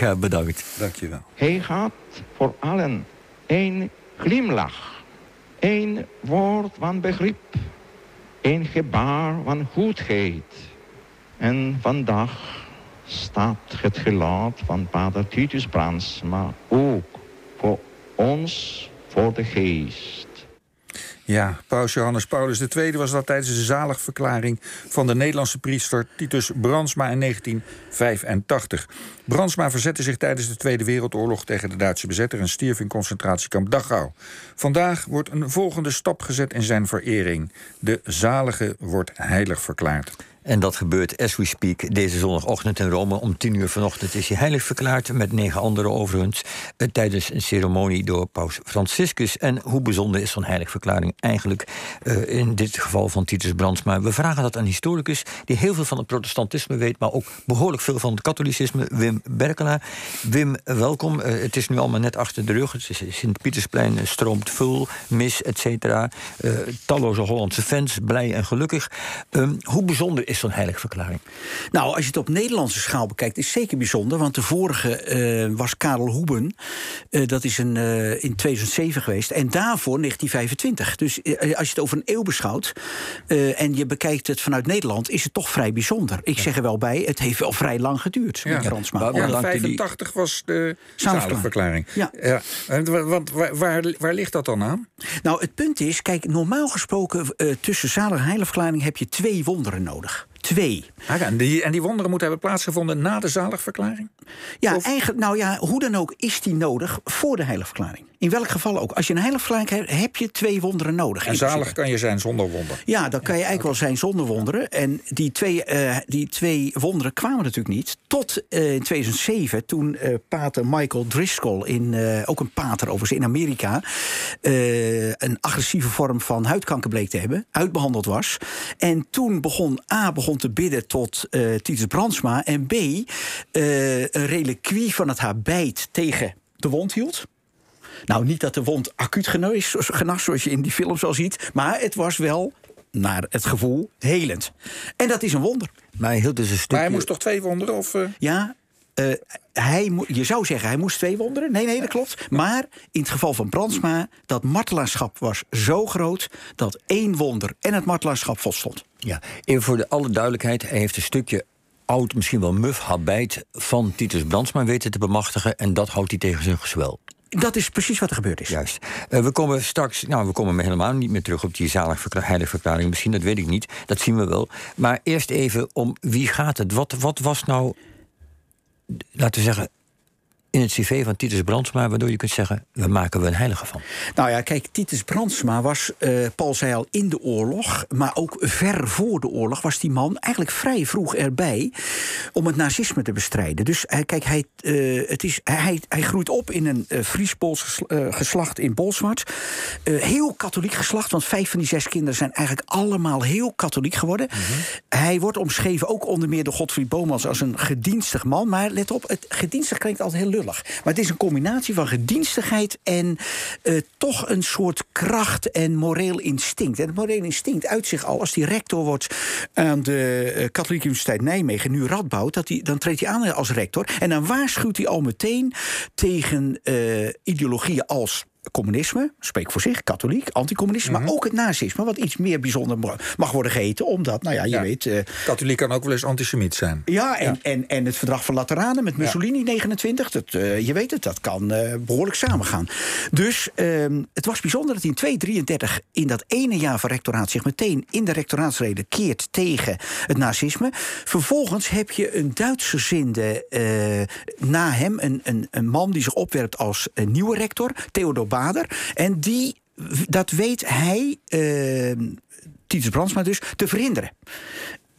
Ja, bedankt. Dankjewel. Hij had voor allen een glimlach, een woord van begrip, een gebaar van goedheid. En vandaag staat het gelaat van Pater Titus Brans, maar ook voor ons, voor de geest. Ja, paus Johannes Paulus II was dat tijdens de zaligverklaring van de Nederlandse priester Titus Bransma in 1985. Bransma verzette zich tijdens de Tweede Wereldoorlog tegen de Duitse bezetter en stierf in concentratiekamp Dachau. Vandaag wordt een volgende stap gezet in zijn verering. De zalige wordt heilig verklaard. En dat gebeurt as we speak deze zondagochtend in Rome. Om tien uur vanochtend is hij heilig verklaard, met negen anderen overigens, eh, tijdens een ceremonie door paus Franciscus. En hoe bijzonder is zo'n heiligverklaring eigenlijk eh, in dit geval van Titus Brandsma? We vragen dat aan historicus die heel veel van het protestantisme weet, maar ook behoorlijk veel van het katholicisme, Wim Berkelaar. Wim, welkom. Eh, het is nu allemaal net achter de rug. Het Sint-Pietersplein stroomt vol, mis, et cetera. Talloze Hollandse fans, blij en gelukkig. Ehm, hoe bijzonder is zo'n heiligverklaring? Nou, als je het op Nederlandse schaal bekijkt, is het zeker bijzonder. Want de vorige eh, was Karel Hoeben. Eh, dat is een, eh, in 2007 geweest. En daarvoor 1925. Dus als je het over een eeuw beschouwt. en je bekijkt het vanuit Nederland, is het toch vrij bijzonder. Ik zeg er wel bij, het heeft wel vrij lang geduurd. Ja, Fransma. ja 85 was de zaligverklaring. Ja. ja. Want waar, waar, waar, ligt dat dan aan? Nou, het punt is, kijk, normaal gesproken tussen zalig en heiligverklaring heb je twee wonderen nodig twee. Ah, en, die, en die wonderen moeten hebben plaatsgevonden na de zaligverklaring? Ja, eigenlijk, nou ja, hoe dan ook is die nodig voor de heiligverklaring. In welk geval ook. Als je een heiligverklaring hebt, heb je twee wonderen nodig. En zalig kan je zijn zonder wonder. Ja, dan kan je eigenlijk wel zijn zonder wonderen. En die twee, uh, die twee wonderen kwamen natuurlijk niet. Tot uh, in 2007, toen uh, pater Michael Driscoll, in, ook een pater overigens in Amerika... een agressieve vorm van huidkanker bleek te hebben, uitbehandeld was. En toen begon A begon te bidden tot Titus Brandsma... en B een reliquie van het haar bijt tegen de wond hield. Nou, niet dat de wond acuut genas, zoals je in die film zo ziet. Maar het was wel, naar het gevoel, helend. En dat is een wonder. Maar hij hield dus een stukje... Maar hij moest toch twee wonderen? Of, uh... Ja, uh, hij, je zou zeggen, hij moest twee wonderen. Nee, nee, dat klopt. Maar in het geval van Brandsma, dat martelaarschap was zo groot... dat één wonder en het martelaarschap volstond. Ja, even voor de alle duidelijkheid. Hij heeft een stukje oud, misschien wel muf habijt van Titus Brandsma weten te bemachtigen. En dat houdt hij tegen zijn gezwel. Dat is precies wat er gebeurd is. Juist. Uh, we komen straks, nou, we komen helemaal niet meer terug op die heiligverklaring. Misschien, dat weet ik niet. Dat zien we wel. Maar eerst even om wie gaat het? Wat, wat was nou, laten we zeggen, in het cv van Titus Brandsma, waardoor je kunt zeggen: we maken we een heilige van? Nou ja, kijk, Titus Brandsma was, uh, Paul zei al, in de oorlog, maar ook ver voor de oorlog was die man eigenlijk vrij vroeg erbij om het nazisme te bestrijden. Dus uh, kijk, hij, uh, het is, hij, hij groeit op in een Fries-Pools geslacht in Bolsward. heel katholiek geslacht, want vijf van die zes kinderen zijn eigenlijk allemaal heel katholiek geworden. Mm -hmm. Hij wordt omschreven ook onder meer door Godfried Bomans als een gedienstig man. Maar let op, het gedienstig klinkt altijd heel Maar het is een combinatie van gedienstigheid en uh, toch een soort kracht en moreel instinct. En het moreel instinct uit zich al als die rector wordt aan de uh, Katholieke Universiteit Nijmegen, nu Radboud, dat die, dan treedt hij aan als rector. En dan waarschuwt hij al meteen tegen uh, ideologieën als communisme, spreek voor zich, katholiek, anticommunisme, mm -hmm. maar ook het nazisme, wat iets meer bijzonder mag worden geheten, omdat, nou ja, je ja. weet. Uh, katholiek kan ook wel eens antisemiet zijn. Ja, en, ja. en, en het verdrag van Lateranen met Mussolini ja. 29, dat, uh, je weet het, dat kan uh, behoorlijk samengaan. Dus uh, het was bijzonder dat hij in 233 in dat ene jaar van rectoraat zich meteen in de rectoraatsrede keert tegen het nazisme. Vervolgens heb je een Duitserzinde na hem, een, een, een man die zich opwerpt als een nieuwe rector, Theodor En die, dat weet hij, uh, Titus Brandsma dus, te verhinderen.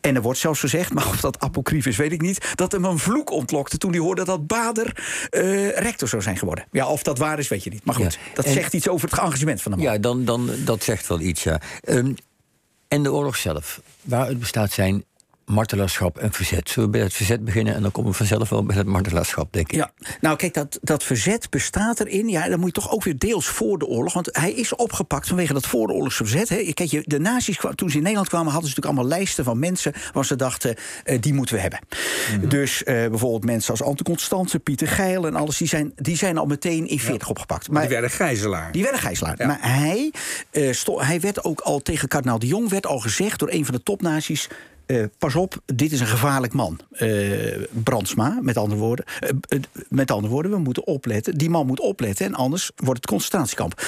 En er wordt zelfs gezegd, maar of dat apocrief is, weet ik niet... dat hem een vloek ontlokte toen hij hoorde dat Bader uh, rector zou zijn geworden. Ja, of dat waar is, weet je niet. Maar goed, ja. dat zegt iets over het engagement van de man. Ja, dan, dan, dat zegt wel iets, ja. Um, en de oorlog zelf, waaruit bestaat zijn martelaarschap en verzet. Zullen we bij het verzet beginnen en dan komen we vanzelf wel bij het martelaarschap, denk ik. Ja, nou kijk, dat, dat verzet bestaat erin. Ja, dan moet je toch ook weer deels voor de oorlog. Want hij is opgepakt vanwege dat voor de oorlogsverzet. Hè. Kijk, je, de nazi's, toen ze in Nederland kwamen, hadden ze natuurlijk allemaal lijsten van mensen waar ze dachten, eh, die moeten we hebben. Mhm. Dus eh, bijvoorbeeld mensen als Ante Constance, Pieter Geil en alles, die zijn, die zijn al meteen in 40 opgepakt. Maar, die werden gijzelaar. Die werden gijzelaar. Maar hij, eh, sto- hij werd ook al tegen kardinaal de Jong werd al gezegd door een van de topnazi's. Eh, pas op, dit is een gevaarlijk man. Eh, Brandsma, met andere woorden. Eh, met andere woorden, we moeten opletten. Die man moet opletten en anders wordt het concentratiekamp.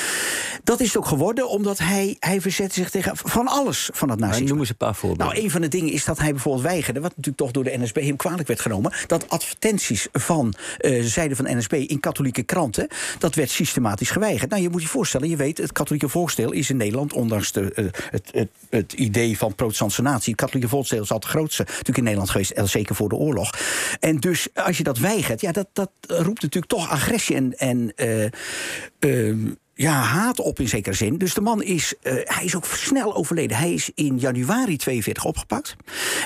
Dat is het ook geworden omdat hij, hij verzette zich tegen van alles van het nazisme. noem eens een paar voorbeelden. Nou, een van de dingen is dat hij bijvoorbeeld weigerde, wat natuurlijk toch door de NSB hem kwalijk werd genomen, dat advertenties van zijde van de NSB in katholieke kranten, dat werd systematisch geweigerd. Nou, je moet je voorstellen, je weet, het katholieke volksdeel is in Nederland, ondanks de, het, het, het idee van protestantse natie, het katholieke volksdeel is altijd het grootste natuurlijk in Nederland geweest, eh, zeker voor de oorlog. En dus als je dat weigert, ja, dat, dat roept natuurlijk toch agressie en. en eh, ehm, ja, haat op in zekere zin. Dus de man is, eh, hij is ook snel overleden. Hij is in januari 42 opgepakt.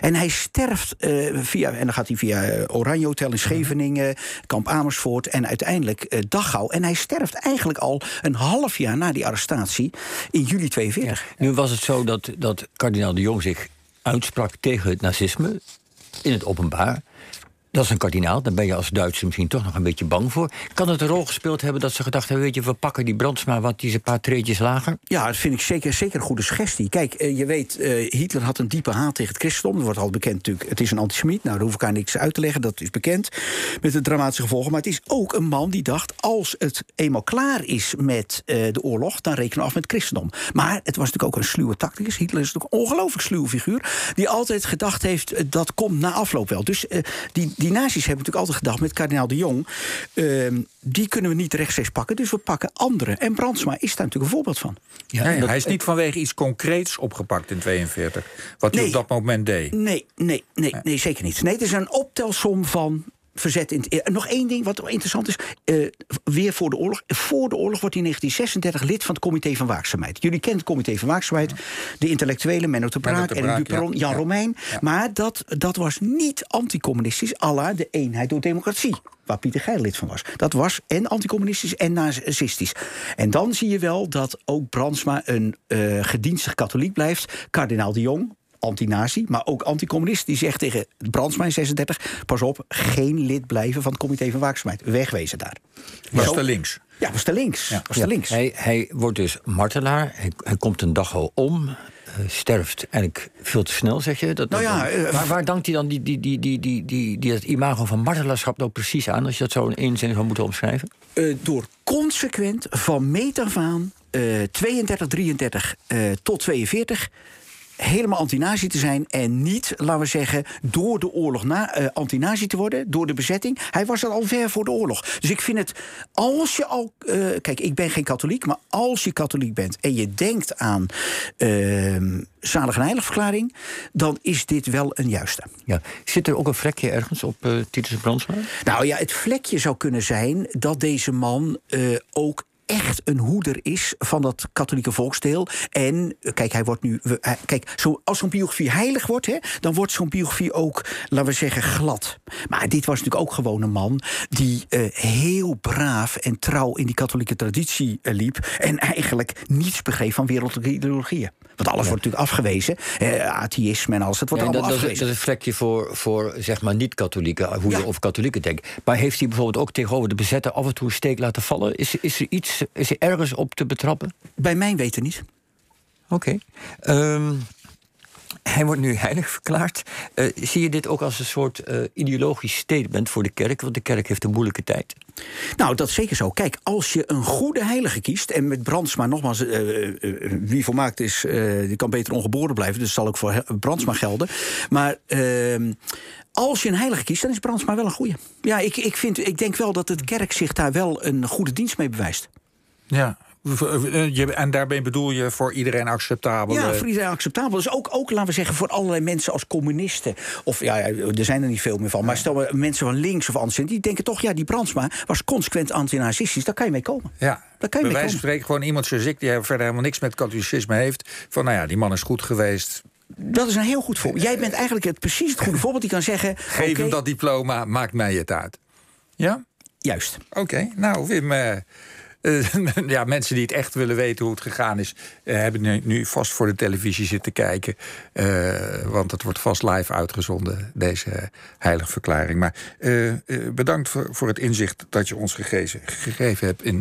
En hij sterft via, en dan gaat hij via Oranje Hotel in Scheveningen, Kamp Amersfoort en uiteindelijk eh, Dachau. En hij sterft eigenlijk al een half jaar na die arrestatie in juli 42. Nu was het zo dat, dat kardinaal de Jong zich uitsprak tegen het nazisme in het openbaar. Dat is een kardinaal, daar ben je als Duitser misschien toch nog een beetje bang voor. Kan het een rol gespeeld hebben dat ze gedacht hebben... weet je, we pakken die Brandsma, want die is een paar treetjes lager? Ja, dat vind ik zeker, zeker een goede suggestie. Kijk, eh, je weet, eh, Hitler had een diepe haat tegen het christendom. Dat wordt al bekend natuurlijk. Het is een antisemiet. Nou, daar hoef ik aan niks uit te leggen. Dat is bekend. Met de dramatische gevolgen. Maar het is ook een man die dacht... als het eenmaal klaar is met eh, de oorlog... dan rekenen we af met het christendom. Maar het was natuurlijk ook een sluwe tacticus. Hitler is natuurlijk een ongelooflijk sluwe figuur... die altijd gedacht heeft, dat komt na afloop wel. Dus die, die nazi's hebben natuurlijk altijd gedacht... met kardinaal de Jong, ehm, die kunnen we niet rechtstreeks pakken... dus we pakken anderen. En Brandsma is daar natuurlijk een voorbeeld van. Ja, dat- hij is niet vanwege iets concreets opgepakt in 42. Wat hij op dat moment deed. Nee, nee, nee, nee, zeker niet. Nee, het is een optelsom van verzet. In eh, nog één ding wat interessant is. eh, weer voor de oorlog. Voor de oorlog wordt hij in 1936 lid van het Comité van Waakzaamheid. Jullie kennen het Comité van Waakzaamheid. De intellectuelen, Menno de Menno Braak en Duperon, ja. Jan Ja. Romein. Maar dat, dat was niet anticommunistisch. à de eenheid door democratie. Waar Pieter Geil lid van was. Dat was en anticommunistisch en nazistisch. En dan zie je wel dat ook Brandsma een eh gedienstig katholiek blijft. Kardinaal de Jong, anti-nazi, maar ook anticommunist. Die zegt tegen Brandsma in 36... pas op, geen lid blijven van het comité van waakzaamheid. Wegwezen daar. Was te links. Ja, was te links. Was te Ja, links. Hij, hij wordt dus martelaar. Hij, hij komt een dag al om. eh, sterft eigenlijk veel te snel, zeg je. Dat, Nou ja, dat- eh, waar, waar dankt hij dan die, die, die, die, die, die, die, het imago van martelaarschap nou precies aan... als je dat zo in één zin zou moeten omschrijven? Eh, door consequent van meet af aan, eh, 32, 33 eh, tot 42 helemaal anti-nazi te zijn en niet, laten we zeggen, door de oorlog na, eh, anti-nazi te worden, door de bezetting. Hij was dat al ver voor de oorlog. Dus ik vind het, als je al, eh, kijk, ik ben geen katholiek, maar als je katholiek bent en je denkt aan uh, zalig en heiligverklaring, dan is dit wel een juiste. Ja. Zit er ook een vlekje ergens op eh Titus Brandsma? Nou ja, het vlekje zou kunnen zijn dat deze man ook echt een hoeder is van dat katholieke volksdeel. En eh, kijk, hij wordt nu. hij- kijk, zo, als zo'n biografie heilig wordt, hè, dan wordt zo'n biografie ook, laten we zeggen, glad. Maar dit was natuurlijk ook gewoon een man die eh, heel braaf en trouw in die katholieke traditie eh, liep. En eigenlijk niets begreep van wereldlijke ideologieën. Want alles wordt natuurlijk afgewezen. Atheïsme en alles. Het wordt allemaal dat, is, afgewezen. dat is een vlekje voor, voor zeg maar niet-katholieken, hoe je over katholieken denkt. Maar heeft hij bijvoorbeeld ook tegenover de bezetter af en toe een steek laten vallen? Is, is er iets, is er ergens op te betrappen? Bij mijn weten niet. Oké. Ehm, hij wordt nu heilig verklaard. Eh, zie je dit ook als een soort eh, ideologisch statement voor de kerk? Want de kerk heeft een moeilijke tijd. Nou, dat is zeker zo. Kijk, als je een goede heilige kiest... en met Brandsma, nogmaals, eh, wie volmaakt is... die kan beter ongeboren blijven, dus dat zal ook voor Brandsma gelden. Maar ehm, als je een heilige kiest, dan is Brandsma wel een goede. Ja, ik, ik, vind, ik denk wel dat de kerk zich daar wel een goede dienst mee bewijst. Ja. Eh, En daarbij bedoel je voor iedereen acceptabel. Ja, eh, voor iedereen acceptabel. Dus ook, ook, laten we zeggen, voor allerlei mensen als communisten. Of ja, er zijn er niet veel meer van. Maar stel maar mensen van links of anders, die denken toch, ja, die Brandsma was consequent antinazistisch. Daar kan je mee komen. Ja, Daar kan je bij mee wijze van spreken gewoon iemand zoals ik... die verder helemaal niks met katholicisme heeft... van nou ja, die man is goed geweest... Dat is een heel goed voorbeeld. Jij bent eigenlijk het, precies het goede voorbeeld. Die kan zeggen... Geef hem dat diploma, maakt mij het uit. Ja? Juist. Oké, nou Wim, eh, eh, ja, mensen die het echt willen weten hoe het gegaan is, eh, hebben nu, vast voor de televisie zitten kijken. Eh, want het wordt vast live uitgezonden, deze heilige verklaring. Maar bedankt voor, voor het inzicht dat je ons gegeven, hebt